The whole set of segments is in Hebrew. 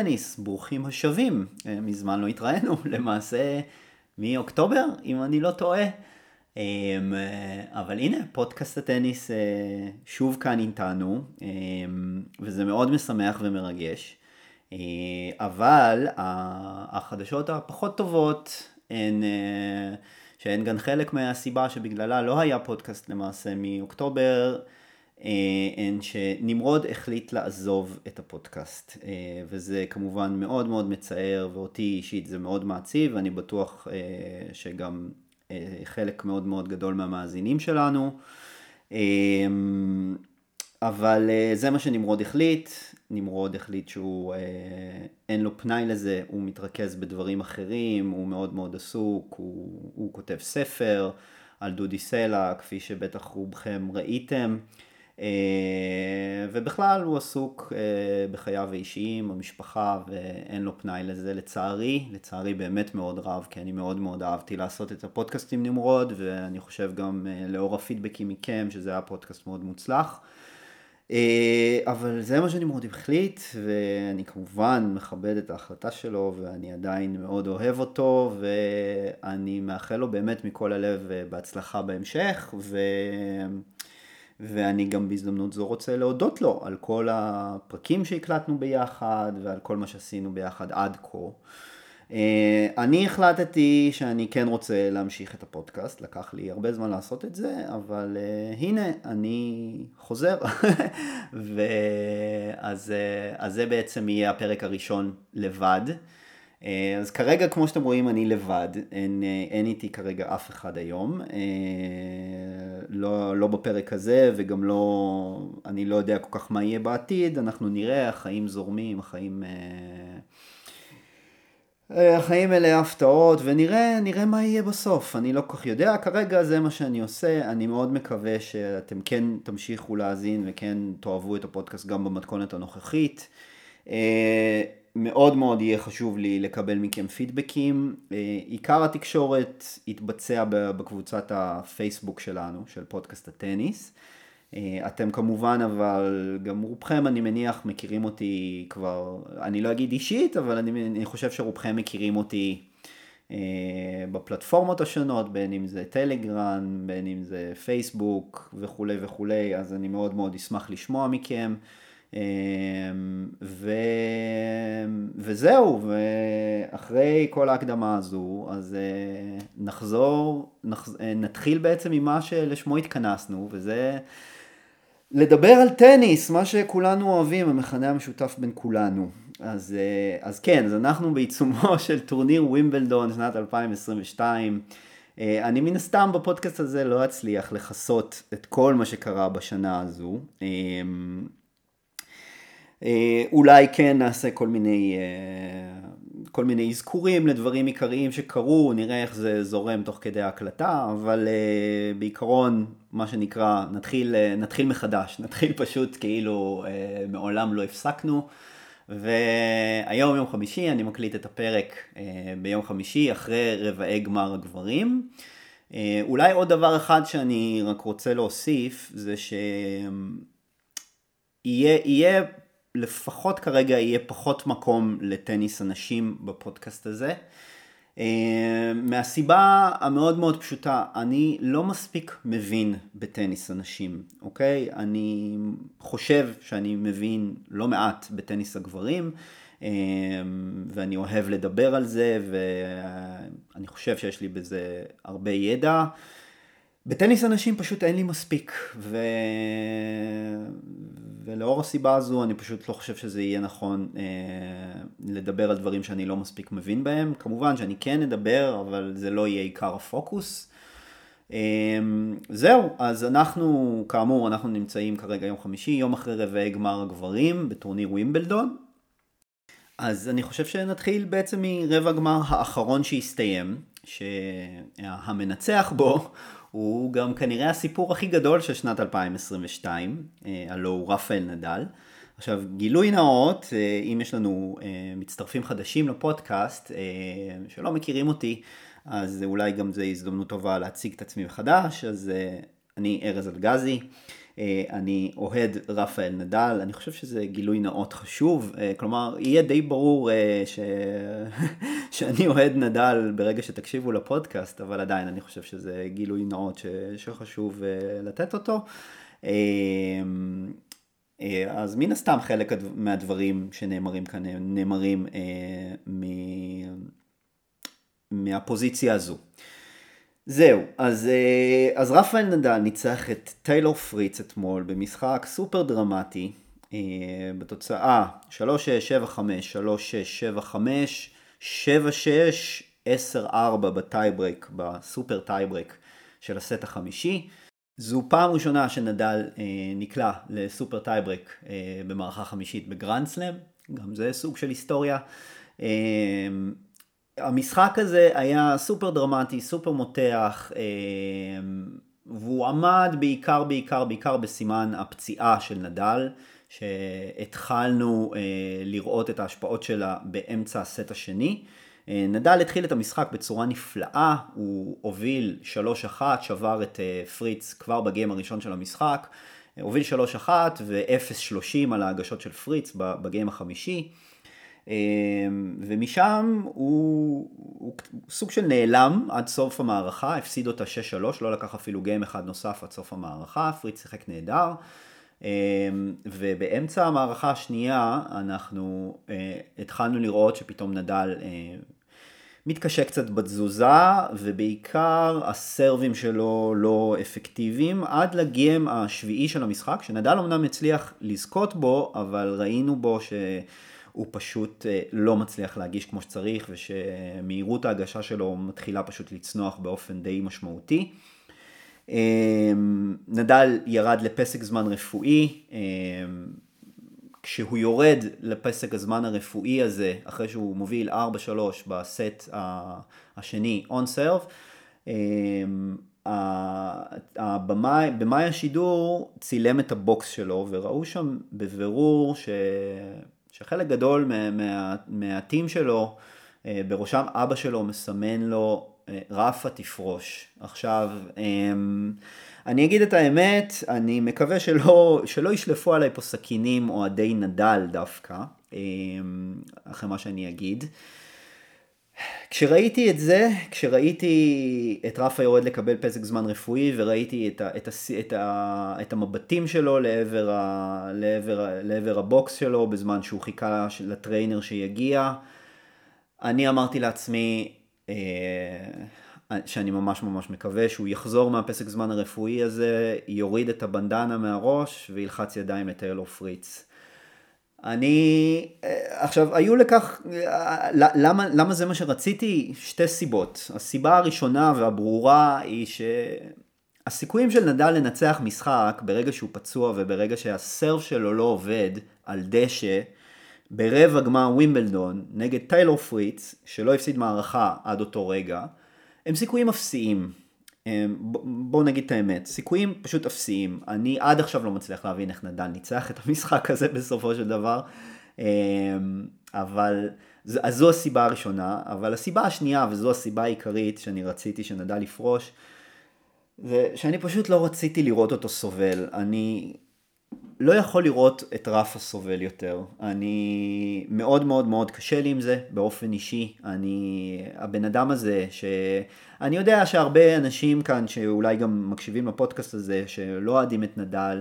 הטניס, ברוכים השבים, אה, מזמן לא התראינו, למעשה מאוקטובר, אם אני לא טועה. אה, אבל הנה, פודקאסט הטניס שוב כאן איתנו, וזה מאוד משמח ומרגש. אבל החדשות הפחות טובות הן שהן גם חלק מהסיבה שבגללה לא היה פודקאסט למעשה מאוקטובר. הן אה, שנמרוד החליט לעזוב את הפודקאסט. אה, וזה כמובן מאוד מאוד מצער ואותי אישית זה מאוד מעציב ואני בטוח אה, שגם חלק מאוד מאוד גדול מהמאזינים שלנו. אבל זה מה שנמרוד החליט, נמרוד החליט שהוא אין לו פנאי לזה, הוא מתרכז בדברים אחרים, הוא מאוד מאוד עסוק, הוא, הוא כותב ספר על דודי סלע כפי שבטח רובכם ראיתם ובכלל הוא עסוק אה, בחייו האישיים, במשפחה, ואין לו פנאי לזה לצערי, לצערי באמת מאוד רב, כי אני מאוד מאוד אהבתי לעשות את הפודקאסט עם נמרוד, ואני חושב גם אה, לאור הפידבקים מכם, שזה היה פודקאסט מאוד מוצלח. אבל זה מה שנמרוד החליט, ואני כמובן מכבד את ההחלטה שלו, ואני עדיין מאוד אוהב אותו, ואני מאחל לו באמת מכל הלב בהצלחה בהמשך, ו... ואני גם בהזדמנות זו רוצה להודות לו על כל הפרקים שהקלטנו ביחד ועל כל מה שעשינו ביחד עד כה. אה, אני החלטתי שאני כן רוצה להמשיך את הפודקאסט, לקח לי הרבה זמן לעשות את זה, אבל uh, הנה, אני חוזר. ואז, uh, אז זה בעצם יהיה הפרק הראשון לבד. אה, אז כרגע, כמו שאתם רואים, אני לבד, אין, אה, אין איתי כרגע אף אחד היום, אה, לא, לא בפרק הזה וגם לא, אני לא יודע כל כך מה יהיה בעתיד, אנחנו נראה, החיים זורמים, החיים... החיים מלאי הפתעות ונראה נראה מה יהיה בסוף, אני לא כל כך יודע, כרגע זה מה שאני עושה, אני מאוד מקווה שאתם כן תמשיכו להאזין וכן תאהבו את הפודקאסט גם במתכונת הנוכחית. מאוד מאוד יהיה חשוב לי לקבל מכם פידבקים. אה, עיקר התקשורת יתבצע בקבוצת הפייסבוק שלנו, של פודקאסט הטניס. אה, אתם כמובן, אבל גם רובכם, אני מניח, מכירים אותי כבר, אני לא אגיד אישית, אבל אני, אני חושב שרובכם מכירים אותי אה, בפלטפורמות השונות, בין אם זה טלגרם, בין אם זה פייסבוק וכולי וכולי, אז אני מאוד מאוד אשמח לשמוע מכם. ו... וזהו, ואחרי כל ההקדמה הזו, אז אה, נחזור, נח... אה, נתחיל בעצם ממה שלשמו התכנסנו, וזה לדבר על טניס, מה שכולנו אוהבים, המכנה המשותף בין כולנו. אז, אה, אז כן, אז אנחנו בעיצומו של טורניר ווימבלדון שנת 2022. אני מן הסתם בפודקאסט הזה לא אצליח לכסות את כל מה שקרה בשנה הזו. אה, אולי כן נעשה כל מיני, אה, כל מיני אזכורים לדברים עיקריים שקרו, נראה איך זה זורם תוך כדי ההקלטה, אבל אה, בעיקרון, מה שנקרא, נתחיל, נתחיל מחדש, נתחיל פשוט כאילו מעולם לא הפסקנו. והיום יום חמישי, אני מקליט את הפרק ביום חמישי אחרי רבעי גמר הגברים. אולי עוד דבר אחד שאני רק רוצה להוסיף, זה שיהיה לפחות כרגע יהיה פחות מקום לטניס הנשים בפודקאסט הזה. אה, מהסיבה המאוד מאוד פשוטה, אני לא מספיק מבין בטניס הנשים, אוקיי? אני חושב שאני מבין לא מעט בטניס הגברים, אה, ואני אוהב לדבר על זה, ואני חושב שיש לי בזה הרבה ידע. בטניס הנשים פשוט אין לי מספיק, ו... ולאור הסיבה הזו אני פשוט לא חושב שזה יהיה נכון אה, לדבר על דברים שאני לא מספיק מבין בהם. כמובן שאני כן אדבר, אבל זה לא יהיה עיקר הפוקוס. אה, זהו, אז אנחנו, כאמור, אנחנו נמצאים כרגע יום חמישי, יום אחרי רבעי גמר הגברים בטורניר ווימבלדון. אז אני חושב שנתחיל בעצם מרבע גמר האחרון שהסתיים, שהמנצח בו הוא גם כנראה הסיפור הכי גדול של שנת 2022, אה, הלו הוא רפאל נדל. עכשיו, גילוי נאות, אה, אם יש לנו אה, מצטרפים חדשים לפודקאסט שלא מכירים אותי, אז אולי גם זו הזדמנות טובה להציג את עצמי מחדש, אז אני ארז אלגזי. אני אוהד רפאל נדל, אני חושב שזה גילוי נאות חשוב, כלומר יהיה די ברור ש... שאני אוהד נדל ברגע שתקשיבו לפודקאסט, אבל עדיין אני חושב שזה גילוי נאות ש... שחשוב לתת אותו. אז מן הסתם חלק מהדברים שנאמרים כאן נאמרים. מהפוזיציה הזו. זהו, אז, אה, אז רפאל נדל ניצח את טיילור פריץ אתמול במשחק סופר דרמטי, אה, בתוצאה 3-6-7-5, 3-6-7-5, 7-6, 10-4 ב tiebreak, ב super tiebreak של הסט החמישי. זו פעם ראשונה שנדל אה, נקלע ל super tiebreak אה, במערכה חמישית בגרנד סלאם, גם זה סוג של היסטוריה. אה, המשחק הזה היה סופר דרמטי, סופר מותח, אה, והוא עמד בעיקר, בעיקר, בעיקר בסימן הפציעה של נדל, שהתחלנו אה, לראות את ההשפעות שלה באמצע הסט השני. אה, נדל התחיל את המשחק בצורה נפלאה, הוא הוביל 3-1, שבר את פריץ כבר בגיים הראשון של המשחק, הוביל 3-1 ו-0-30 על ההגשות של פריץ בגיים החמישי. אמ, ומשם הוא, הוא סוג של נעלם עד סוף המערכה, הפסיד אותה 6-3, לא לקח אפילו גיים אחד נוסף עד סוף המערכה, פריץ שיחק נהדר. אמ, ובאמצע המערכה השנייה אנחנו אה, התחלנו לראות שפתאום נדל אה, מתקשה קצת בתזוזה, ובעיקר הסרבים שלו לא אפקטיביים, עד לגיים השביעי של המשחק, שנדל אמנם הצליח לזכות בו, אבל ראינו בו ש... הוא פשוט אה, לא מצליח להגיש כמו שצריך ושמהירות ההגשה שלו מתחילה פשוט לצנוח באופן די משמעותי. אמ, נדל ירד לפסק זמן רפואי, אמ, כשהוא יורד לפסק הזמן הרפואי הזה, אחרי שהוא מוביל 4-3 בסט השני און סרב, במאי השידור צילם את הבוקס שלו וראו שם בבירור ש... שחלק גדול מה, מה, מהטים שלו, אה, בראשם אבא שלו מסמן לו, אה, רפה תפרוש. עכשיו, אמ, אני אגיד את האמת, אני מקווה שלא, שלא ישלפו עליי פה סכינים אוהדי נדל דווקא, אמ, אחרי מה שאני אגיד. כשראיתי את זה, כשראיתי את רפה יורד לקבל פסק זמן רפואי וראיתי את, ה, את, ה, את, ה, את המבטים שלו לעבר, ה, לעבר, לעבר הבוקס שלו בזמן שהוא חיכה לטריינר שיגיע, אני אמרתי לעצמי אה, שאני ממש ממש מקווה שהוא יחזור מהפסק זמן הרפואי הזה, יוריד את הבנדנה מהראש וילחץ ידיים לטיילור פריץ. אני, אה, עכשיו, היו לכך, אה, למה, למה זה מה שרציתי? שתי סיבות. הסיבה הראשונה והברורה היא שהסיכויים של נדל לנצח משחק ברגע שהוא פצוע וברגע שהסרף שלו לא עובד על דשא, ברבע גמר ווימבלדון נגד טיילור פריץ, שלא הפסיד מערכה עד אותו רגע, הם סיכויים אפסיים. אמ, בואו נגיד את האמת, סיכויים פשוט אפסיים. אני עד עכשיו לא מצליח להבין איך נדל ניצח את המשחק הזה בסופו של דבר. אמ, אבל אז זו הסיבה הראשונה, אבל הסיבה השנייה, וזו הסיבה העיקרית שאני רציתי שנדל יפרוש, זה שאני פשוט לא רציתי לראות אותו סובל. אני לא יכול לראות את רפה סובל יותר. אני מאוד מאוד מאוד קשה לי עם זה באופן אישי. אני, הבן אדם הזה, שאני יודע שהרבה אנשים כאן שאולי גם מקשיבים לפודקאסט הזה, שלא אוהדים את נדל,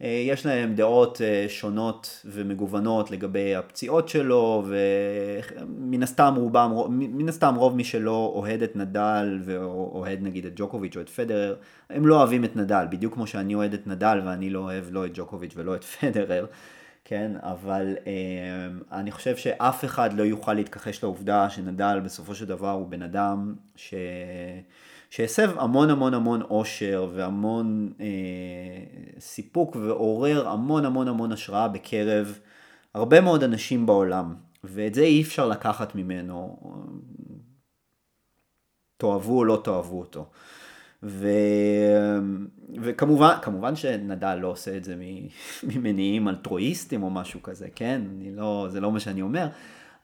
יש להם דעות אה, שונות ומגוונות לגבי הפציעות שלו, ומן הסתם רובם, מן הסתם רוב מי שלא אוהד את נדל ואוהד נגיד את ג'וקוביץ' או את פדרר, הם לא אוהבים את נדל, בדיוק כמו שאני אוהד את נדל ואני לא אוהב לא את ג'וקוביץ' ולא את פדרר, כן, אבל אה, אני חושב שאף אחד לא יוכל להתכחש לעובדה שנדל בסופו של דבר הוא בן אדם ש... שהסב המון המון המון אושר והמון אה, סיפוק ועורר המון המון המון השראה בקרב הרבה מאוד אנשים בעולם, ואת זה אי אפשר לקחת ממנו, תאהבו או לא תאהבו אותו. ו... וכמובן כמובן שנדל לא עושה את זה ממניעים אלטרואיסטים או משהו כזה, כן? לא, זה לא מה שאני אומר,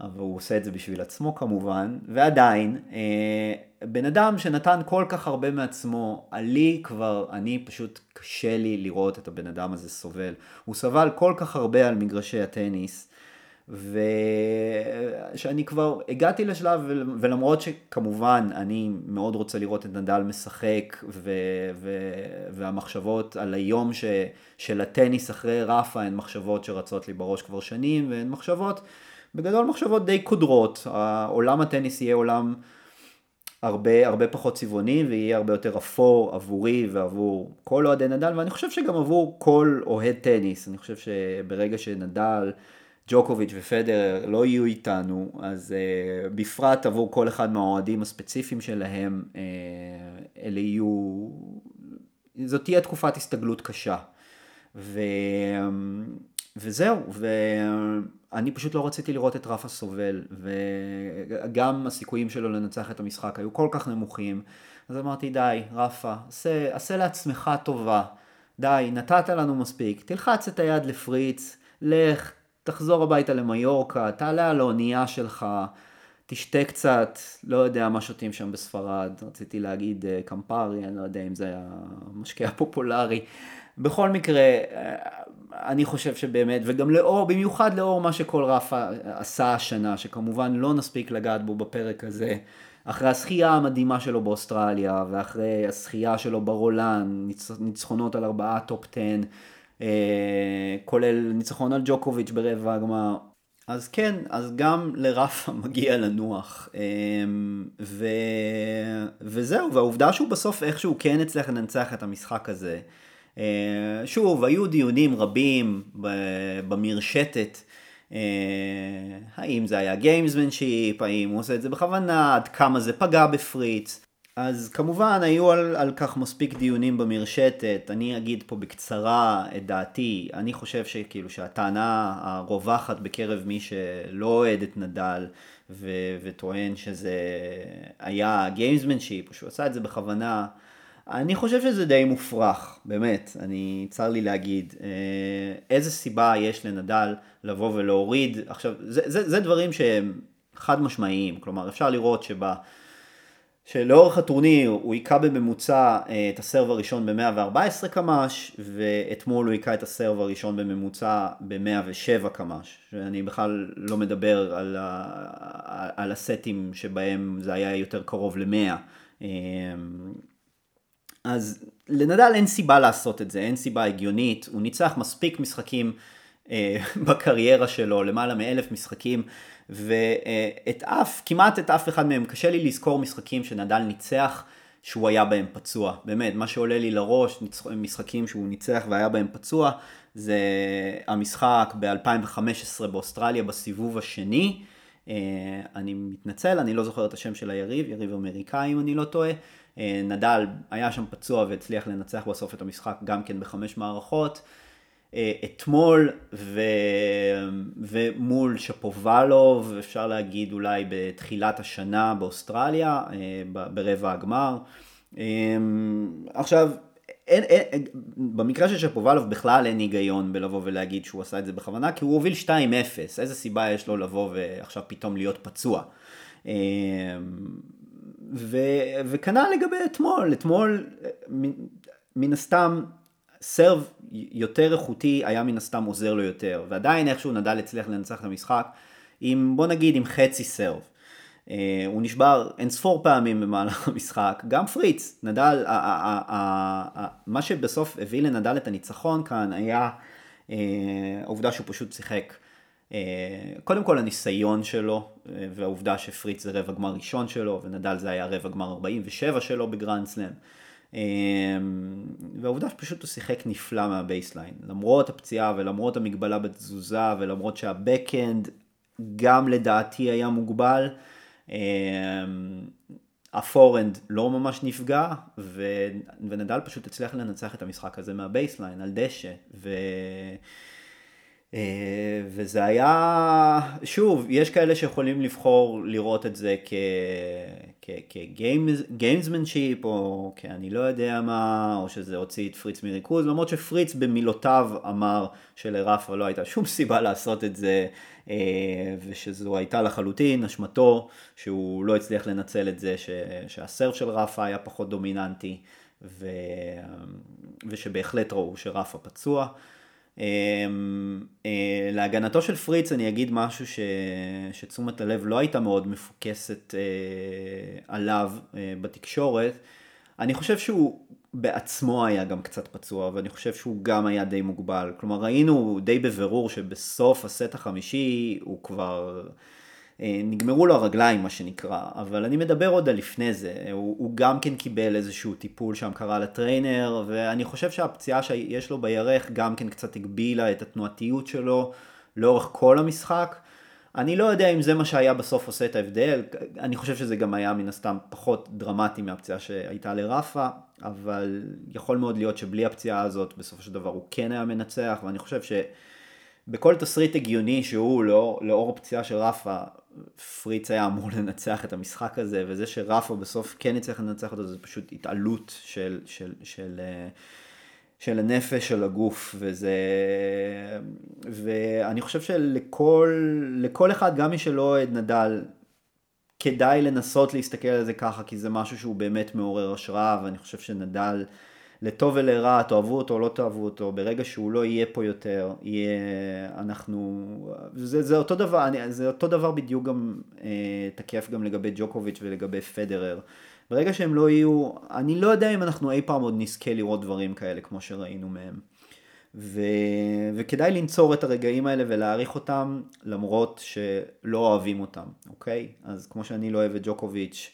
אבל הוא עושה את זה בשביל עצמו כמובן, ועדיין, אה, בן אדם שנתן כל כך הרבה מעצמו, עלי כבר, אני פשוט קשה לי לראות את הבן אדם הזה סובל. הוא סבל כל כך הרבה על מגרשי הטניס, ושאני כבר הגעתי לשלב, ולמרות שכמובן אני מאוד רוצה לראות את נדל משחק, ו... ו... והמחשבות על היום ש... של הטניס אחרי רפה הן מחשבות שרצות לי בראש כבר שנים, והן מחשבות, בגדול מחשבות די קודרות. עולם הטניס יהיה עולם הרבה, הרבה פחות צבעוני ויהיה הרבה יותר אפור עבורי ועבור כל אוהדי נדל, ואני חושב שגם עבור כל אוהד טניס. אני חושב שברגע שנדל... ג'וקוביץ' ופדר לא יהיו איתנו, אז uh, בפרט עבור כל אחד מהאוהדים הספציפיים שלהם, uh, אלה יהיו, זאת תהיה תקופת הסתגלות קשה. ו... וזהו, ואני פשוט לא רציתי לראות את רפה סובל, וגם הסיכויים שלו לנצח את המשחק היו כל כך נמוכים, אז אמרתי די, רפה, עשה, עשה לעצמך טובה, די, נתת לנו מספיק, תלחץ את היד לפריץ, לך, תחזור הביתה למיורקה, תעלה על האונייה שלך, תשתה קצת, לא יודע מה שותים שם בספרד, רציתי להגיד אה, קמפרי, אני לא יודע אם זה היה משקיע פופולרי. בכל מקרה, אה, אני חושב שבאמת, וגם לאור, במיוחד לאור מה שכל רפה עשה השנה, שכמובן לא נספיק לגעת בו בפרק הזה, אחרי הזכייה המדהימה שלו באוסטרליה, ואחרי הזכייה שלו ברולן, ניצחונות על ארבעה top 10, אה, כולל ניצחון על ג'וקוביץ' ברבע הגמר. אז כן, אז גם לרפה מגיע לנוח. אה, ו... וזהו, והעובדה שהוא בסוף איכשהו כן הצליח לנצח את המשחק הזה. אה, שוב, היו דיונים רבים במרשתת. האם זה היה gamesmanship, האם הוא עושה את זה בכוונה, עד כמה זה פגע בפריץ. אז כמובן היו על, על כך מספיק דיונים במרשתת, אני אגיד פה בקצרה את דעתי, אני חושב שכאילו שהטענה הרווחת בקרב מי שלא אוהד את נדל ו, וטוען שזה היה gamesmanship או שהוא עשה את זה בכוונה, אני חושב שזה די מופרך, באמת, אני, צר לי להגיד, אה, איזה סיבה יש לנדל לבוא ולהוריד, עכשיו, זה, זה, זה דברים שהם חד משמעיים, כלומר אפשר לראות שבה שלאורך הטורניר הוא היכה בממוצע אה, את ה serve הראשון ב-114 קמ"ש ואתמול הוא היכה את ה serve הראשון בממוצע ב-107 קמ"ש. ואני בכלל לא מדבר על, ה... על הסטים שבהם זה היה יותר קרוב ל-100 אה, אז לנדל אין סיבה לעשות את זה, אין סיבה הגיונית, הוא ניצח מספיק משחקים אה, בקריירה שלו, למעלה מאלף משחקים ואת אף, כמעט את אף אחד מהם, קשה לי לזכור משחקים שנדל ניצח שהוא היה בהם פצוע. באמת, מה שעולה לי לראש, משחקים שהוא ניצח והיה בהם פצוע, זה המשחק ב-2015 באוסטרליה בסיבוב השני. אה, אני מתנצל, אני לא זוכר את השם של היריב, יריב אמריקאי אם אני לא טועה. אה, נדל היה שם פצוע והצליח לנצח בסוף את המשחק גם כן בחמש מערכות. אה, אתמול ו... ומול שפובלוב, אפשר להגיד אולי בתחילת השנה באוסטרליה, אה, ברבע הגמר. אה, עכשיו, אין, אין, במקרה של שפובלוב בכלל אין היגיון בלבוא ולהגיד שהוא עשה את זה בכוונה, כי הוא הוביל 2-0, איזה סיבה יש לו לבוא ועכשיו פתאום להיות פצוע. וכנ"ל לגבי אתמול, אתמול מן הסתם סרב יותר איכותי היה מן הסתם עוזר לו יותר, ועדיין איכשהו נדל הצליח לנצח את המשחק עם, בוא נגיד, עם חצי סרב. Uh, הוא נשבר אין ספור פעמים במהלך המשחק, גם פריץ, נדל, מה שבסוף הביא לנדל את הניצחון כאן היה אה, העובדה שהוא פשוט שיחק. אה, קודם כל הניסיון שלו, אה, והעובדה שפריץ זה רבע גמר ראשון שלו, ונדל זה היה רבע גמר 47 שלו בגרנד סלאם. אמ, והעובדה שפשוט הוא שיחק נפלא מה baseline, למרות הפציעה ולמרות המגבלה בתזוזה ולמרות שה backhand גם לדעתי היה מוגבל, אמ, ה forehand לא ממש נפגע ונדל פשוט הצליח לנצח את המשחק הזה מה baseline על דשא. ו... אה, וזה היה, שוב, יש כאלה שיכולים לבחור לראות את זה כ... כ gamesmanship, או כאני לא יודע מה, או שזה הוציא את פריץ מריכוז, למרות שפריץ במילותיו אמר שלרפה לא הייתה שום סיבה לעשות את זה, אה, ושזו הייתה לחלוטין אשמתו, שהוא לא הצליח לנצל את זה, שהסרף של רפה היה פחות דומיננטי, ו, ושבהחלט ראו שרפה פצוע. אמ, אה, להגנתו של פריץ אני אגיד משהו ש... שתשומת הלב לא הייתה מאוד מפוקסת אה, עליו אה, בתקשורת. אני חושב שהוא בעצמו היה גם קצת פצוע ואני חושב שהוא גם היה די מוגבל. כלומר ראינו די בבירור שבסוף הסט החמישי הוא כבר... אה, נגמרו לו הרגליים מה שנקרא, אבל אני מדבר עוד על לפני זה, הוא, הוא גם כן קיבל איזשהו טיפול שם קרה לטריינר, ואני חושב שהפציעה שיש לו בירך גם כן קצת הגבילה את התנועתיות שלו לאורך כל המשחק. אני לא יודע אם זה מה שהיה בסוף עושה את ההבדל, אני חושב שזה גם היה מן הסתם פחות דרמטי מהפציעה שהייתה לרפה, אבל יכול מאוד להיות שבלי הפציעה הזאת בסופו של דבר הוא כן היה מנצח, ואני חושב שבכל תסריט הגיוני שהוא לא, לאור הפציעה של רפה פריץ היה אמור לנצח את המשחק הזה, וזה שרפה בסוף כן יצטרך לנצח אותו, זה פשוט התעלות של, של, של, אה, של הנפש, של הגוף, וזה... ואני חושב שלכל אחד, גם מי שלא אוהד נדל, כדאי לנסות להסתכל על זה ככה, כי זה משהו שהוא באמת מעורר השראה, ואני חושב שנדל... לטוב ולרע, תאהבו אותו או לא תאהבו אותו, ברגע שהוא לא יהיה פה יותר, יהיה, אנחנו, זה, זה אותו דבר, אני, זה אותו דבר בדיוק גם אה, תקף גם לגבי ג'וקוביץ' ולגבי פדרר. ברגע שהם לא יהיו, אני לא יודע אם אנחנו אי פעם עוד נזכה לראות דברים כאלה כמו שראינו מהם. ו, וכדאי לנצור את הרגעים האלה ולהעריך אותם למרות שלא אוהבים אותם, אוקיי? אז כמו שאני לא אוהב את ג'וקוביץ',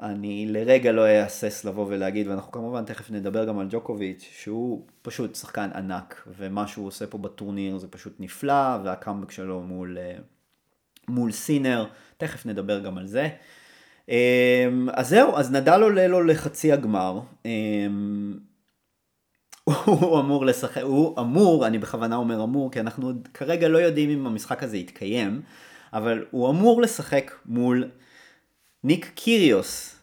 אני לרגע לא אהסס לבוא ולהגיד, ואנחנו כמובן תכף נדבר גם על ג'וקוביץ', שהוא פשוט שחקן ענק, ומה שהוא עושה פה בטורניר זה פשוט נפלא, והקאמבק שלו מול, אה, מול סינר, תכף נדבר גם על זה. אמ, אז זהו, אז נדל עולה לו לחצי הגמר. אמ, הוא אמור לשחק, הוא אמור, אני בכוונה אומר אמור, כי אנחנו כרגע לא יודעים אם המשחק הזה יתקיים, אבל הוא אמור לשחק מול ניק קיריוס,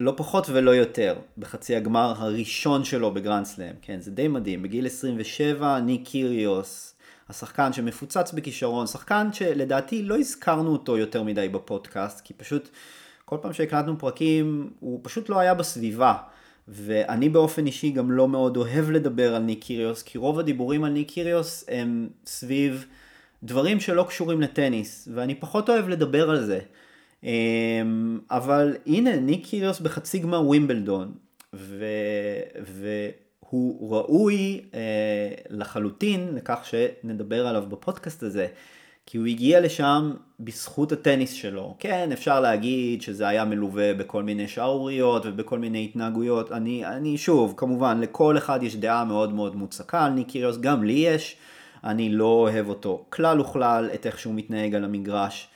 לא פחות ולא יותר, בחצי הגמר הראשון שלו בגרנד סלאם, כן, זה די מדהים, בגיל 27 ניק קיריוס, השחקן שמפוצץ בכישרון, שחקן שלדעתי לא הזכרנו אותו יותר מדי בפודקאסט, כי פשוט כל פעם שהקלטנו פרקים הוא פשוט לא היה בסביבה. ואני באופן אישי גם לא מאוד אוהב לדבר על ניק קיריוס, כי רוב הדיבורים על ניק קיריוס הם סביב דברים שלא קשורים לטניס, ואני פחות אוהב לדבר על זה. אמ, אבל הנה ניק קיריוס בחצי גמר ווימבלדון ו... והוא ראוי אה, לחלוטין לכך שנדבר עליו בפודקאסט הזה כי הוא הגיע לשם בזכות הטניס שלו. כן, אפשר להגיד שזה היה מלווה בכל מיני שערוריות ובכל מיני התנהגויות. אני, אני שוב, כמובן, לכל אחד יש דעה מאוד מאוד מוצקה על ניק קיריוס, גם לי יש. אני לא אוהב אותו כלל וכלל, את איך שהוא מתנהג על המגרש.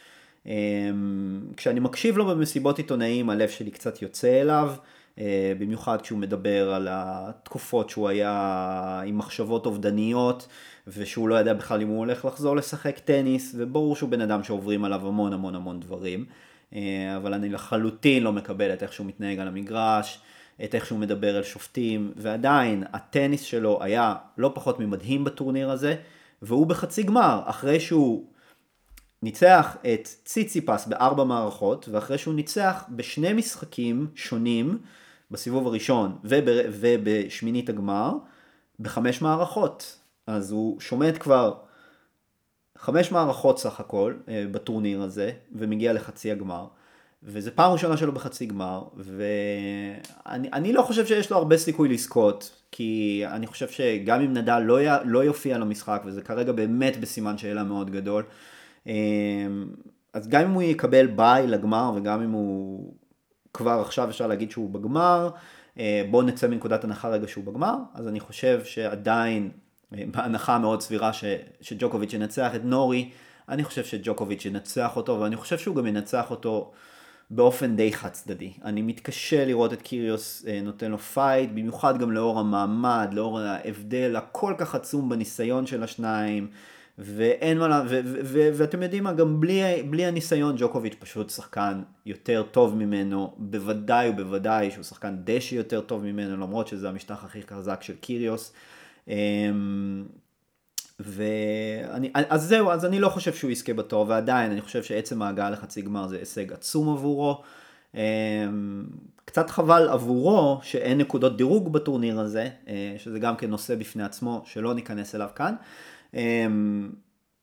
אמ, כשאני מקשיב לו במסיבות עיתונאים הלב שלי קצת יוצא אליו, אה, במיוחד כשהוא מדבר על התקופות שהוא היה עם מחשבות אובדניות ושהוא לא ידע בכלל אם הוא הולך לחזור לשחק טניס וברור שהוא בן אדם שעוברים עליו המון המון המון דברים. אה, אבל אני לחלוטין לא מקבל את איך שהוא מתנהג על המגרש, את איך שהוא מדבר על שופטים ועדיין הטניס שלו היה לא פחות ממדהים בטורניר הזה והוא בחצי גמר אחרי שהוא ניצח את ציציפס בארבע מערכות, ואחרי שהוא ניצח בשני משחקים שונים, בסיבוב הראשון וב, ובשמינית הגמר, בחמש מערכות. אז הוא שומט כבר חמש מערכות סך הכל אה, בטורניר הזה, ומגיע לחצי הגמר. וזה פעם ראשונה שלו בחצי גמר, ואני לא חושב שיש לו הרבה סיכוי לזכות, כי אני חושב שגם אם נדל לא, י, לא יופיע למשחק, וזה כרגע באמת בסימן שאלה מאוד גדול, אז גם אם הוא יקבל ביי לגמר וגם אם הוא כבר עכשיו אפשר להגיד שהוא בגמר, אה, בואו נצא מנקודת הנחה רגע שהוא בגמר, אז אני חושב שעדיין, אה, בהנחה מאוד סבירה ש, שג'וקוביץ' ינצח את נורי, אני חושב שג'וקוביץ' ינצח אותו, ואני חושב שהוא גם ינצח אותו באופן די חד צדדי. אני מתקשה לראות את קיריוס אה, נותן לו fight, במיוחד גם לאור המעמד, לאור ההבדל הכל כך עצום בניסיון של השניים. ואין מה, ו- ואתם יודעים מה, גם בלי, בלי הניסיון ג'וקוביץ' פשוט שחקן יותר טוב ממנו, בוודאי ובוודאי שהוא שחקן דשא יותר טוב ממנו, למרות שזה המשטח הכי חזק של קיריוס. אמ, ואני, אז זהו, אז אני לא חושב שהוא יזכה בתור, ועדיין אני חושב שעצם ההגעה לחצי גמר זה הישג עצום עבורו. אמ, קצת חבל עבורו שאין נקודות דירוג בטורניר הזה, אה, שזה גם כן נושא בפני עצמו, שלא ניכנס אליו כאן. אמ,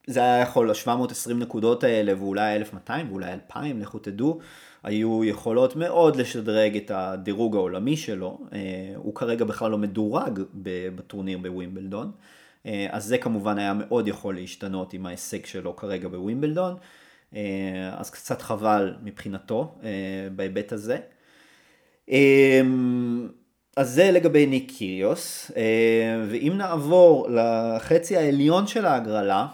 זה היה יכול, ה-720 נקודות האלה, ואולי 1200 ואולי 2000, לכו תדעו, היו יכולות מאוד לשדרג את הדירוג העולמי שלו. אה, הוא כרגע בכלל לא מדורג בטורניר בווימבלדון. אה, אז זה כמובן היה מאוד יכול להשתנות עם ההישג שלו כרגע בווימבלדון. אה, אז קצת חבל מבחינתו בהיבט הזה. אז זה לגבי ניק קיריוס, אה, ואם נעבור לחצי העליון של ההגרלה,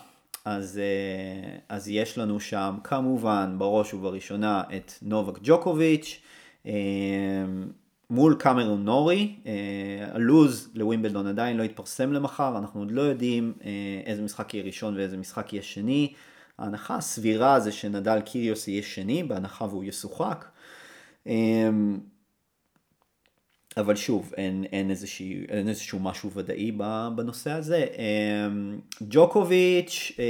אז, אה, אז יש לנו שם כמובן בראש ובראשונה את נובק ג'וקוביץ', אה, מול קמרון נורי, הלוז לווימבלדון עדיין לא התפרסם למחר, אנחנו עוד לא יודעים איזה משחק יהיה ראשון ואיזה משחק יהיה שני. ההנחה הסבירה זה שנדל קיריוס יהיה שני, בהנחה והוא ישוחק. אבל שוב, אין, אין, איזושהי, אין איזשהו משהו ודאי בנושא הזה. אמ, ג'וקוביץ' אה,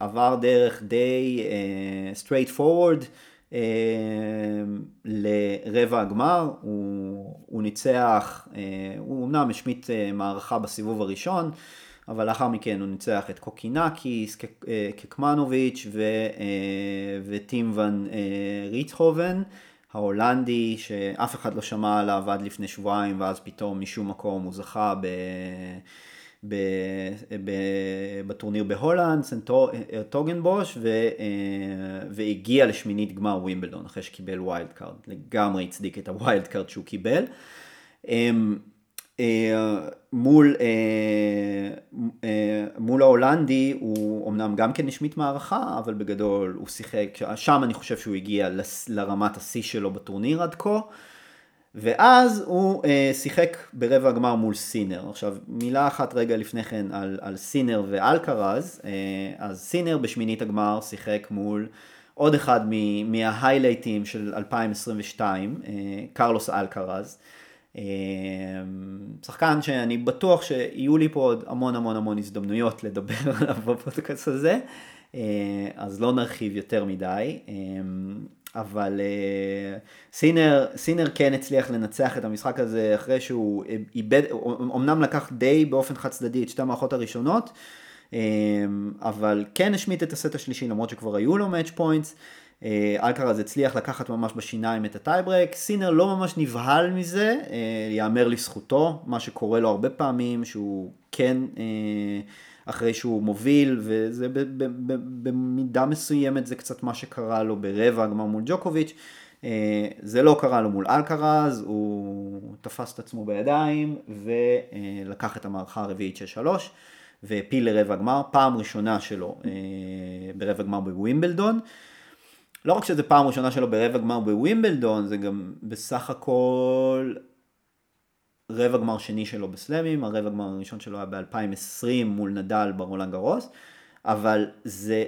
עבר דרך די straight אה, forward אה, לרבע הגמר, הוא, הוא ניצח, אה, הוא אמנם השמיט מערכה בסיבוב הראשון, אבל לאחר מכן הוא ניצח את קוקינאקיס, קצמנוביץ' וטים ון ריטהובן. ההולנדי שאף אחד לא שמע עליו עד לפני שבועיים ואז פתאום משום מקום הוא זכה ב... ב... ב... בטורניר בהולנד, סנטוגנבוש, ו... והגיע לשמינית גמר ווימבלדון אחרי שקיבל wild card, לגמרי הצדיק את ה wild card שהוא קיבל. אה, מול, אה, אה, מול ההולנדי הוא אמנם גם כן השמיט מערכה, אבל בגדול הוא שיחק, שם אני חושב שהוא הגיע לרמת השיא שלו בטורניר עד כה. ואז הוא אה, שיחק ברבע הגמר מול סינר. עכשיו, מילה אחת רגע לפני כן על, על סינר ואלקרז. אה, אז סינר בשמינית הגמר שיחק מול עוד אחד מההיילייטים של 2022, אה, קרלוס אלקרז. אמ, שחקן שאני בטוח שיהיו לי פה עוד המון המון המון הזדמנויות לדבר עליו בפודקאסט הזה, אה, אז לא נרחיב יותר מדי, אמ, אבל אה, סינר, סינר כן הצליח לנצח את המשחק הזה אחרי שהוא איבד, אמנם לקח די באופן חד צדדי את שתי המערכות הראשונות, אמ, אבל כן השמיט את הסט השלישי למרות שכבר היו לו match points. אה, אלקרז הצליח לקחת ממש בשיניים את ה tiebreak, סינר לא ממש נבהל מזה, אה, יאמר לזכותו, מה שקורה לו הרבה פעמים, שהוא כן אה, אחרי שהוא מוביל, וזה במידה מסוימת זה קצת מה שקרה לו ברבע הגמר מול ג'וקוביץ', זה לא קרה לו מול אלקרז, הוא תפס את עצמו בידיים ולקח את המערכה הרביעית של שלוש. והפיל לרבע גמר, פעם ראשונה שלו ברבע גמר בווימבלדון. לא רק שזה פעם ראשונה שלו ברבע גמר בווימבלדון, זה גם בסך הכל רבע גמר שני שלו בסלאמים, הרבע גמר הראשון שלו היה ב-2020 מול נדל ברולנד גרוס, אבל זה,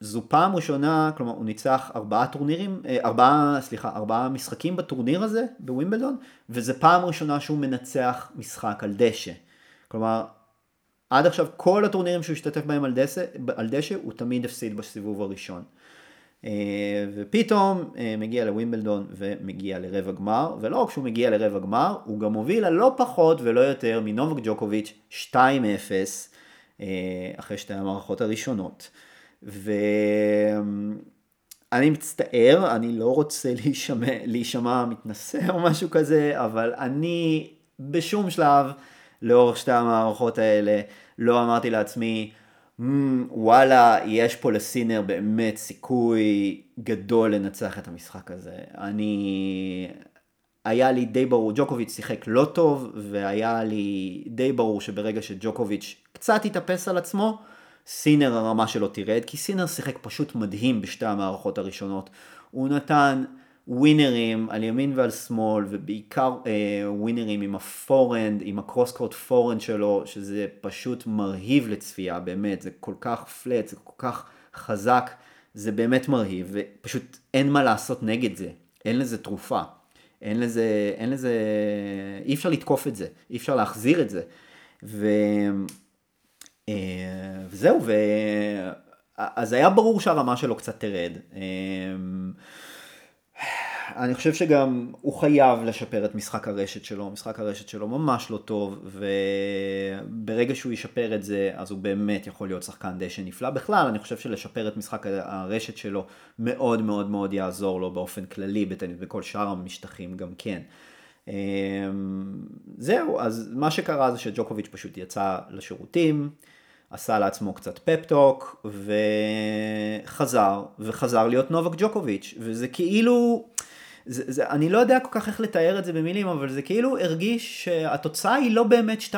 זו פעם ראשונה, כלומר הוא ניצח ארבעה טורנירים, אה, ארבעה, סליחה, ארבעה משחקים בטורניר הזה בווימבלדון, וזה פעם ראשונה שהוא מנצח משחק על דשא. כלומר, עד עכשיו כל הטורנירים שהוא השתתף בהם על דשא, על דשא הוא תמיד הפסיד בסיבוב הראשון. אה, ופתאום אה, מגיע לווימבלדון ומגיע לרבע גמר, ולא רק שהוא מגיע לרבע גמר, הוא גם מוביל על לא פחות ולא יותר מנובק ג'וקוביץ' 2-0 אה, אחרי שתי המערכות הראשונות. ואני מצטער, אני לא רוצה להישמע, להישמע מתנשא או משהו כזה, אבל אני בשום שלב לאורך שתי המערכות האלה לא אמרתי לעצמי, וואלה, יש פה לסינר באמת סיכוי גדול לנצח את המשחק הזה. אני... היה לי די ברור, ג'וקוביץ' שיחק לא טוב, והיה לי די ברור שברגע שג'וקוביץ' קצת יתאפס על עצמו, סינר הרמה שלו תרד, כי סינר שיחק פשוט מדהים בשתי המערכות הראשונות. הוא נתן ווינרים על ימין ועל שמאל, ובעיקר אה, ווינרים עם ה forehand, עם ה cross court forehand שלו, שזה פשוט מרהיב לצפייה, באמת, זה כל כך flat, זה כל כך חזק, זה באמת מרהיב, ופשוט אין מה לעשות נגד זה, אין לזה תרופה, אין לזה, אין לזה, אי אפשר לתקוף את זה, אי אפשר להחזיר את זה. ו... אה, וזהו, ו... אז היה ברור שהרמה שלו קצת תרד. אה, אני חושב שגם הוא חייב לשפר את משחק הרשת שלו, משחק הרשת שלו ממש לא טוב, וברגע שהוא ישפר את זה, אז הוא באמת יכול להיות שחקן דשא נפלא. בכלל, אני חושב שלשפר את משחק הרשת שלו מאוד מאוד מאוד יעזור לו באופן כללי, בטניס, בכל שאר המשטחים גם כן. אמ, זהו, אז מה שקרה זה שג'וקוביץ' פשוט יצא לשירותים. עשה לעצמו קצת פפטוק וחזר, וחזר להיות נובק ג'וקוביץ', וזה כאילו, זה, זה, אני לא יודע כל כך איך לתאר את זה במילים, אבל זה כאילו הרגיש שהתוצאה היא לא באמת 2-0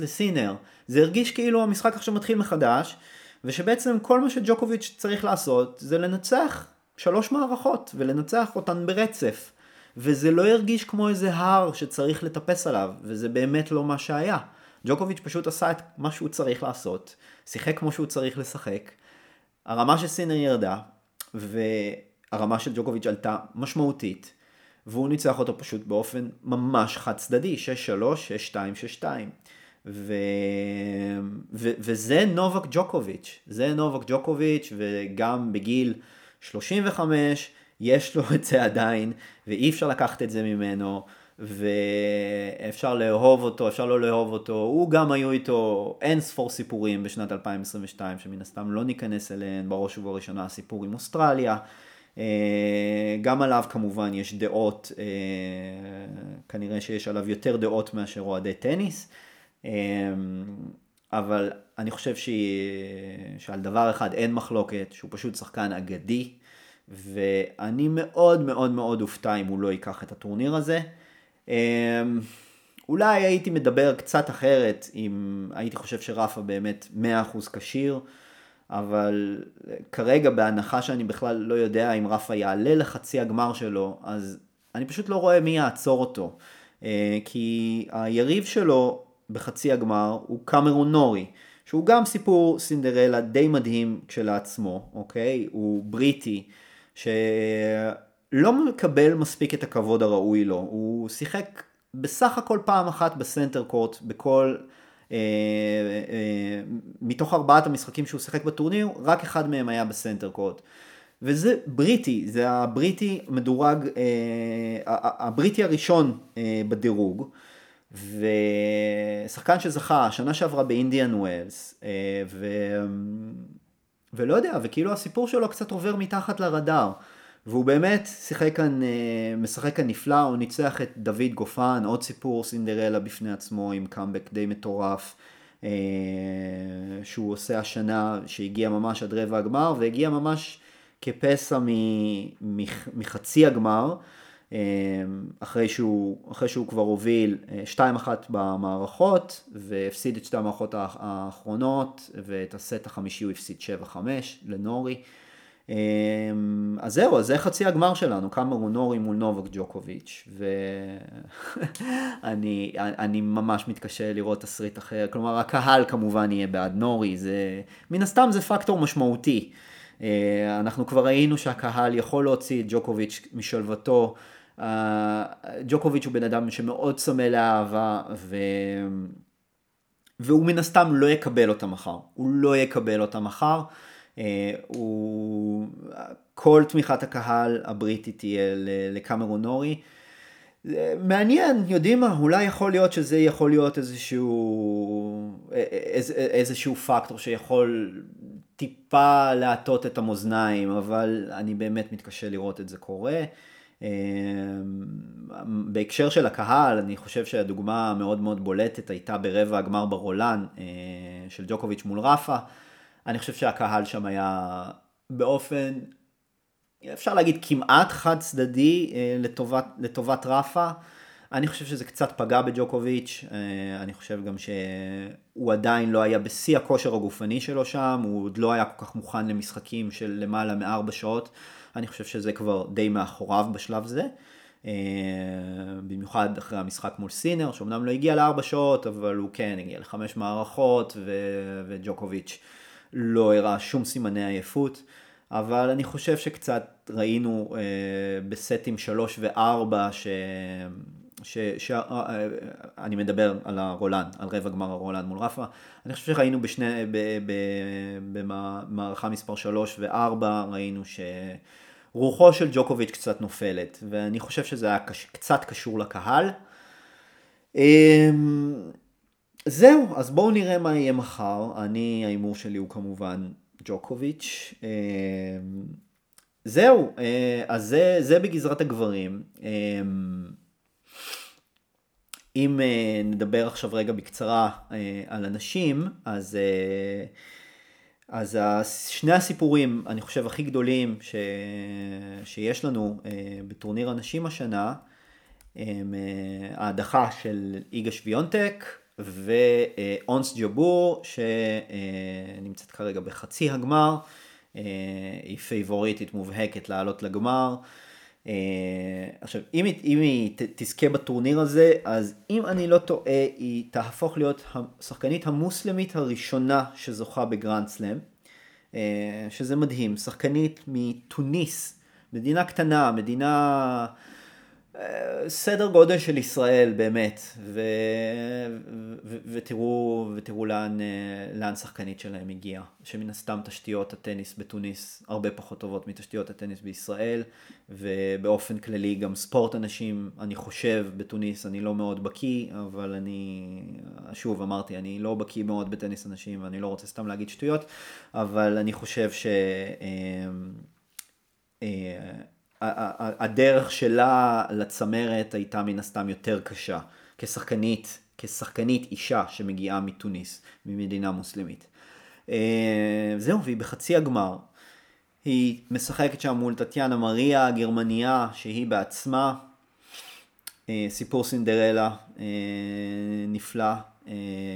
לסינר, זה הרגיש כאילו המשחק עכשיו מתחיל מחדש, ושבעצם כל מה שג'וקוביץ' צריך לעשות זה לנצח שלוש מערכות, ולנצח אותן ברצף. וזה לא הרגיש כמו איזה הר שצריך לטפס עליו, וזה באמת לא מה שהיה. ג'וקוביץ' פשוט עשה את מה שהוא צריך לעשות, שיחק כמו שהוא צריך לשחק, הרמה של סינר ירדה, והרמה של ג'וקוביץ' עלתה משמעותית, והוא ניצח אותו פשוט באופן ממש חד צדדי, 6-3, 6-2, 6-2. ו... ו... וזה נובק ג'וקוביץ', זה נובק ג'וקוביץ', וגם בגיל 35 יש לו את זה עדיין, ואי אפשר לקחת את זה ממנו. ואפשר לאהוב אותו, אפשר לא לאהוב אותו, הוא גם היו איתו אין ספור סיפורים בשנת 2022 שמן הסתם לא ניכנס אליהן, בראש ובראשונה הסיפור עם אוסטרליה, גם עליו כמובן יש דעות, אה, כנראה שיש עליו יותר דעות מאשר אוהדי טניס, אה, אבל אני חושב ש... שעל דבר אחד אין מחלוקת, שהוא פשוט שחקן אגדי, ואני מאוד מאוד מאוד אופתע אם הוא לא ייקח את הטורניר הזה. אולי הייתי מדבר קצת אחרת אם הייתי חושב שרפה באמת 100% כשיר, אבל כרגע בהנחה שאני בכלל לא יודע אם רפה יעלה לחצי הגמר שלו, אז אני פשוט לא רואה מי יעצור אותו. אה, כי היריב שלו בחצי הגמר הוא קמרון נורי, שהוא גם סיפור סינדרלה די מדהים כשלעצמו, אוקיי? הוא בריטי, ש... לא מקבל מספיק את הכבוד הראוי לו. הוא שיחק בסך הכל פעם אחת בסנטר קורט בכל... אה, אה, מתוך ארבעת המשחקים שהוא שיחק בטורניר, רק אחד מהם היה בסנטר קורט. וזה בריטי, זה הבריטי מדורג, אה, הבריטי הראשון בדירוג, ושחקן שזכה שנה שעברה באינדיאן ווילס, ו... ולא יודע, וכאילו הסיפור שלו קצת עובר מתחת לרדאר. והוא באמת שיחק כאן, אה, משחק כאן נפלא, הוא ניצח את דוד גופן, עוד סיפור סינדרלה בפני עצמו עם קאמבק די מטורף. אה, שהוא עושה השנה, שהגיע ממש עד רבע הגמר, והגיע ממש כפסע מחצי הגמר, אה, אחרי שהוא, אחרי שהוא כבר הוביל 2-1 במערכות, והפסיד את שתי המערכות האחרונות, ואת הסט החמישי הוא הפסיד 7-5 לנורי. אמ, אז זהו, אז זה חצי הגמר שלנו, קמרון נורי מול נובק ג'וקוביץ', ואני אני ממש מתקשה לראות תסריט אחר, כלומר הקהל כמובן יהיה בעד נורי, זה, מן הסתם זה פקטור משמעותי. אה, אנחנו כבר ראינו שהקהל יכול להוציא את ג'וקוביץ' משלוותו, אה, ג'וקוביץ' הוא בן אדם שמאוד צמא לאהבה, ו... והוא מן הסתם לא יקבל אותה מחר, הוא לא יקבל אותה מחר. אה, הוא, כל תמיכת הקהל הבריטית תהיה לקמרון נורי. מעניין, יודעים מה, אולי יכול להיות שזה יכול להיות איזשהו, איז, איזשהו פקטור שיכול טיפה להטות את המאזניים, אבל אני באמת מתקשה לראות את זה קורה. אה, בהקשר של הקהל, אני חושב שהדוגמה המאוד מאוד בולטת הייתה ברבע הגמר ברולן אה, של ג'וקוביץ' מול רפה. אני חושב שהקהל שם היה באופן, אפשר להגיד כמעט חד צדדי אה, לטובת, לטובת רפה. אני חושב שזה קצת פגע בג'וקוביץ', אה, אני חושב גם שהוא עדיין לא היה בשיא הכושר הגופני שלו שם, הוא עוד לא היה כל כך מוכן למשחקים של למעלה מארבע שעות. אני חושב שזה כבר די מאחוריו בשלב זה. אה, במיוחד אחרי המשחק מול סינר, שאומנם לא הגיע לארבע שעות, אבל הוא כן הגיע לחמש מערכות, ו- וג'וקוביץ' לא הראה שום סימני עייפות. אבל אני חושב שקצת ראינו אה, בסטים שלוש וארבע, ש... ש... ש... אה, אה, אני מדבר על הרולן, על רבע גמר הרולן מול רפה, אני חושב שראינו בשני. במערכה מספר 3 ו-4, ראינו שרוחו של ג'וקוביץ' קצת נופלת, ואני חושב שזה היה קש... קצת קשור לקהל. אמ, זהו, אז בואו נראה מה יהיה מחר. אני, ההימור שלי הוא כמובן ג'וקוביץ'. אמ, זהו, אה, אז זה, זה בגזרת הגברים. אמ, אם uh, נדבר עכשיו רגע בקצרה uh, על הנשים, אז, uh, אז שני הסיפורים, אני חושב, הכי גדולים ש, שיש לנו uh, בטורניר הנשים השנה, הם אה, ההדחה של איגה שוויונטק ואונס ג'בור, שנמצאת כרגע בחצי הגמר, אה, היא פייבוריטית מובהקת לעלות לגמר. אה, עכשיו, אם היא, אם היא תזכה בטורניר הזה, אז אם אני לא טועה, היא תהפוך להיות השחקנית המוסלמית הראשונה שזוכה בגרנד סלאם, אה, שזה מדהים, שחקנית מתוניס, מדינה קטנה, מדינה... סדר גודל של ישראל באמת, ו... ו... ותראו, ותראו לאן, לאן שחקנית שלהם הגיעה, שמן הסתם תשתיות הטניס בתוניס הרבה פחות טובות מתשתיות הטניס בישראל, ובאופן כללי גם ספורט הנשים, אני חושב, בתוניס, אני לא מאוד בקיא, אבל אני, שוב אמרתי, אני לא בקיא מאוד בטניס הנשים, ואני לא רוצה סתם להגיד שטויות, אבל אני חושב ש... אה, הדרך שלה לצמרת הייתה מן הסתם יותר קשה, כשחקנית, כשחקנית אישה שמגיעה מתוניס, ממדינה מוסלמית. אה, זהו, והיא בחצי הגמר. היא משחקת שם מול טטיאנה מריה, הגרמניה, שהיא בעצמה אה, סיפור סינדרלה אה, נפלא,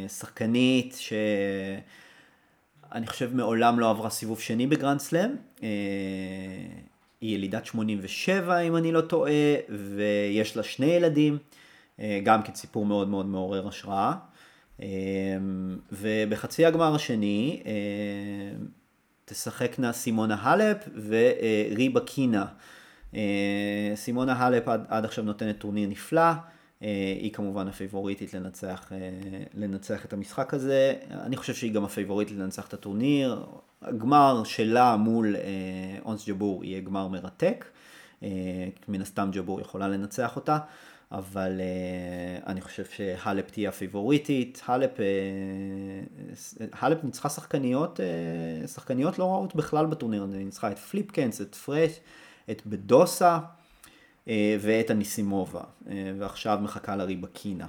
שחקנית שאני חושב מעולם לא עברה סיבוב שני בגרנד סלאם. היא ילידת 87 אם אני לא טועה, ויש לה שני ילדים, אה, גם כן סיפור מאוד מאוד מעורר השראה. אה, ובחצי הגמר השני אה, תשחקנה סימונה הלפ וריבה קינה. סימונה הלפ עד, עד עכשיו נותנת טורניר נפלא, היא כמובן הפייבוריטית לנצח, לנצח את המשחק הזה, אני חושב שהיא גם הפייבוריטית לנצח את הטורניר, הגמר שלה מול אה, אונס ג'בור יהיה גמר מרתק. אה, מן הסתם ג'בור יכולה לנצח אותה, אבל אה, אני חושב שהלפ תהיה הפיבוריטית. הלפ, אה, הלפ ניצחה שחקניות, אה, שחקניות לא רעות בכלל בטורניר הזה. היא ניצחה את פליפקנס, את פרש, את בדוסה אה, ואת הניסימובה. אה, ועכשיו מחכה לריבקינה.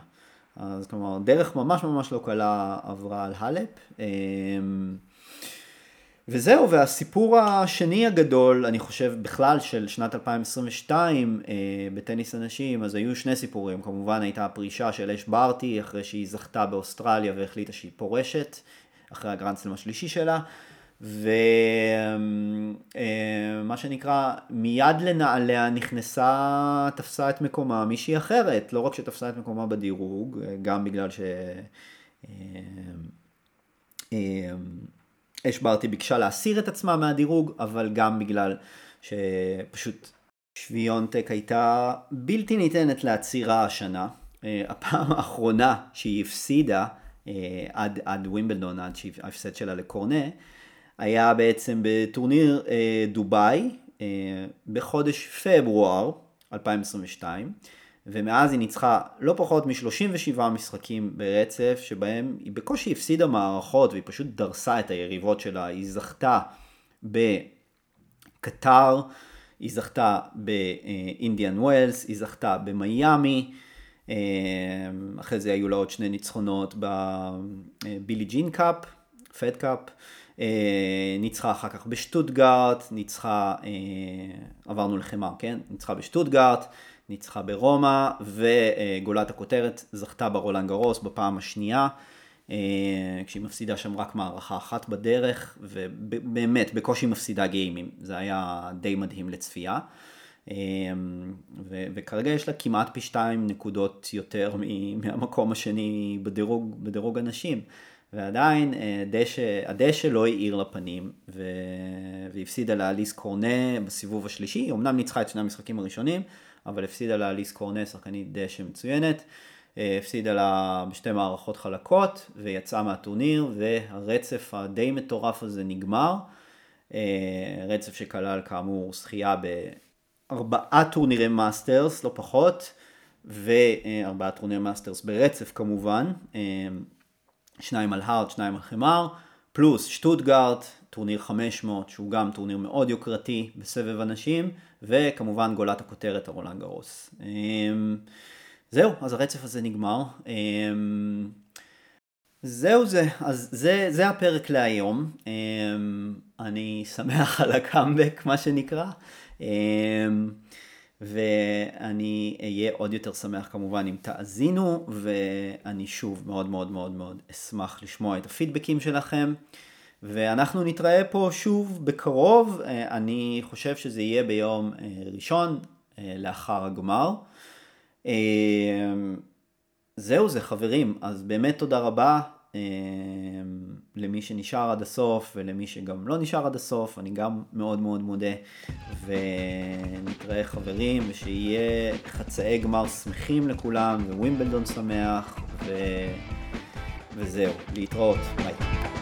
אז כלומר, דרך ממש ממש לא קלה עברה על הלפ. אה, וזהו, והסיפור השני הגדול, אני חושב בכלל של שנת 2022 אה, בטניס הנשים, אז היו שני סיפורים, כמובן הייתה הפרישה של אש ברטי אחרי שהיא זכתה באוסטרליה והחליטה שהיא פורשת, אחרי הגרנדסלם השלישי שלה, ומה שנקרא, מיד לנעליה נכנסה, תפסה את מקומה מישהי אחרת, לא רק שתפסה את מקומה בדירוג, גם בגלל ש... אה, אה, אש ברטי ביקשה להסיר את עצמה מהדירוג, אבל גם בגלל שפשוט שוויונטק הייתה בלתי ניתנת לעצירה השנה. אה, הפעם האחרונה שהיא הפסידה עד, עד ווימבלדון, עד ההפסד שלה לקורנה, היה בעצם בטורניר אה, דובאי בחודש פברואר 2022. ומאז היא ניצחה לא פחות מ-37 משחקים ברצף, שבהם היא בקושי הפסידה מערכות והיא פשוט דרסה את היריבות שלה. היא זכתה בקטר, היא זכתה באינדיאן ווילס, היא זכתה במיאמי, אה, אחרי זה היו לה עוד שני ניצחונות בבילי ג'ין קאפ, פד קאפ. ניצחה אחר כך בשטוטגארט, ניצחה, אה, עברנו לחמר, כן? ניצחה בשטוטגארט, ניצחה ברומא, וגולת הכותרת זכתה ברולנד גרוס בפעם השנייה. כשהיא מפסידה שם רק מערכה אחת בדרך, ובאמת, בקושי מפסידה גיימים. זה היה די מדהים לצפייה. ו- וכרגע יש לה כמעט פי שתיים נקודות יותר מהמקום השני בדירוג, בדירוג הנשים. ועדיין דשא, הדשא לא האיר לפנים, ו... והפסידה לאליס קורנה בסיבוב השלישי, היא אמנם ניצחה את שני המשחקים הראשונים, אבל הפסידה לאליס קורנה, שחקנית דשא מצוינת, הפסידה לה בשתי מערכות חלקות, ויצאה מהטורניר, והרצף הדי מטורף הזה נגמר, רצף שכלל כאמור זכייה בארבעה טורנירי מאסטרס, לא פחות, וארבעה טורנירי מאסטרס ברצף כמובן. שניים על hard, שניים על חמר, פלוס שטוטגארט, טורניר 500, שהוא גם טורניר מאוד יוקרתי בסבב הנשים, וכמובן גולת הכותרת הרולנד גרוס. אמ, זהו, אז הרצף הזה נגמר. אמ, זהו זה, אז זה, זה הפרק להיום. אמ, אני שמח על הקאמבק, מה שנקרא. ואני אהיה עוד יותר שמח כמובן אם תאזינו, ואני שוב מאוד מאוד מאוד מאוד אשמח לשמוע את הפידבקים שלכם. ואנחנו נתראה פה שוב בקרוב, אני חושב שזה יהיה ביום אה, ראשון אה, לאחר הגמר. אה, זהו זה חברים, אז באמת תודה רבה, למי שנשאר עד הסוף ולמי שגם לא נשאר עד הסוף, אני גם מאוד מאוד מודה. ונתראה חברים, ושיהיה חצאי גמר שמחים לכולם, ווימבלדון שמח, ו... וזהו, להתראות, ביי.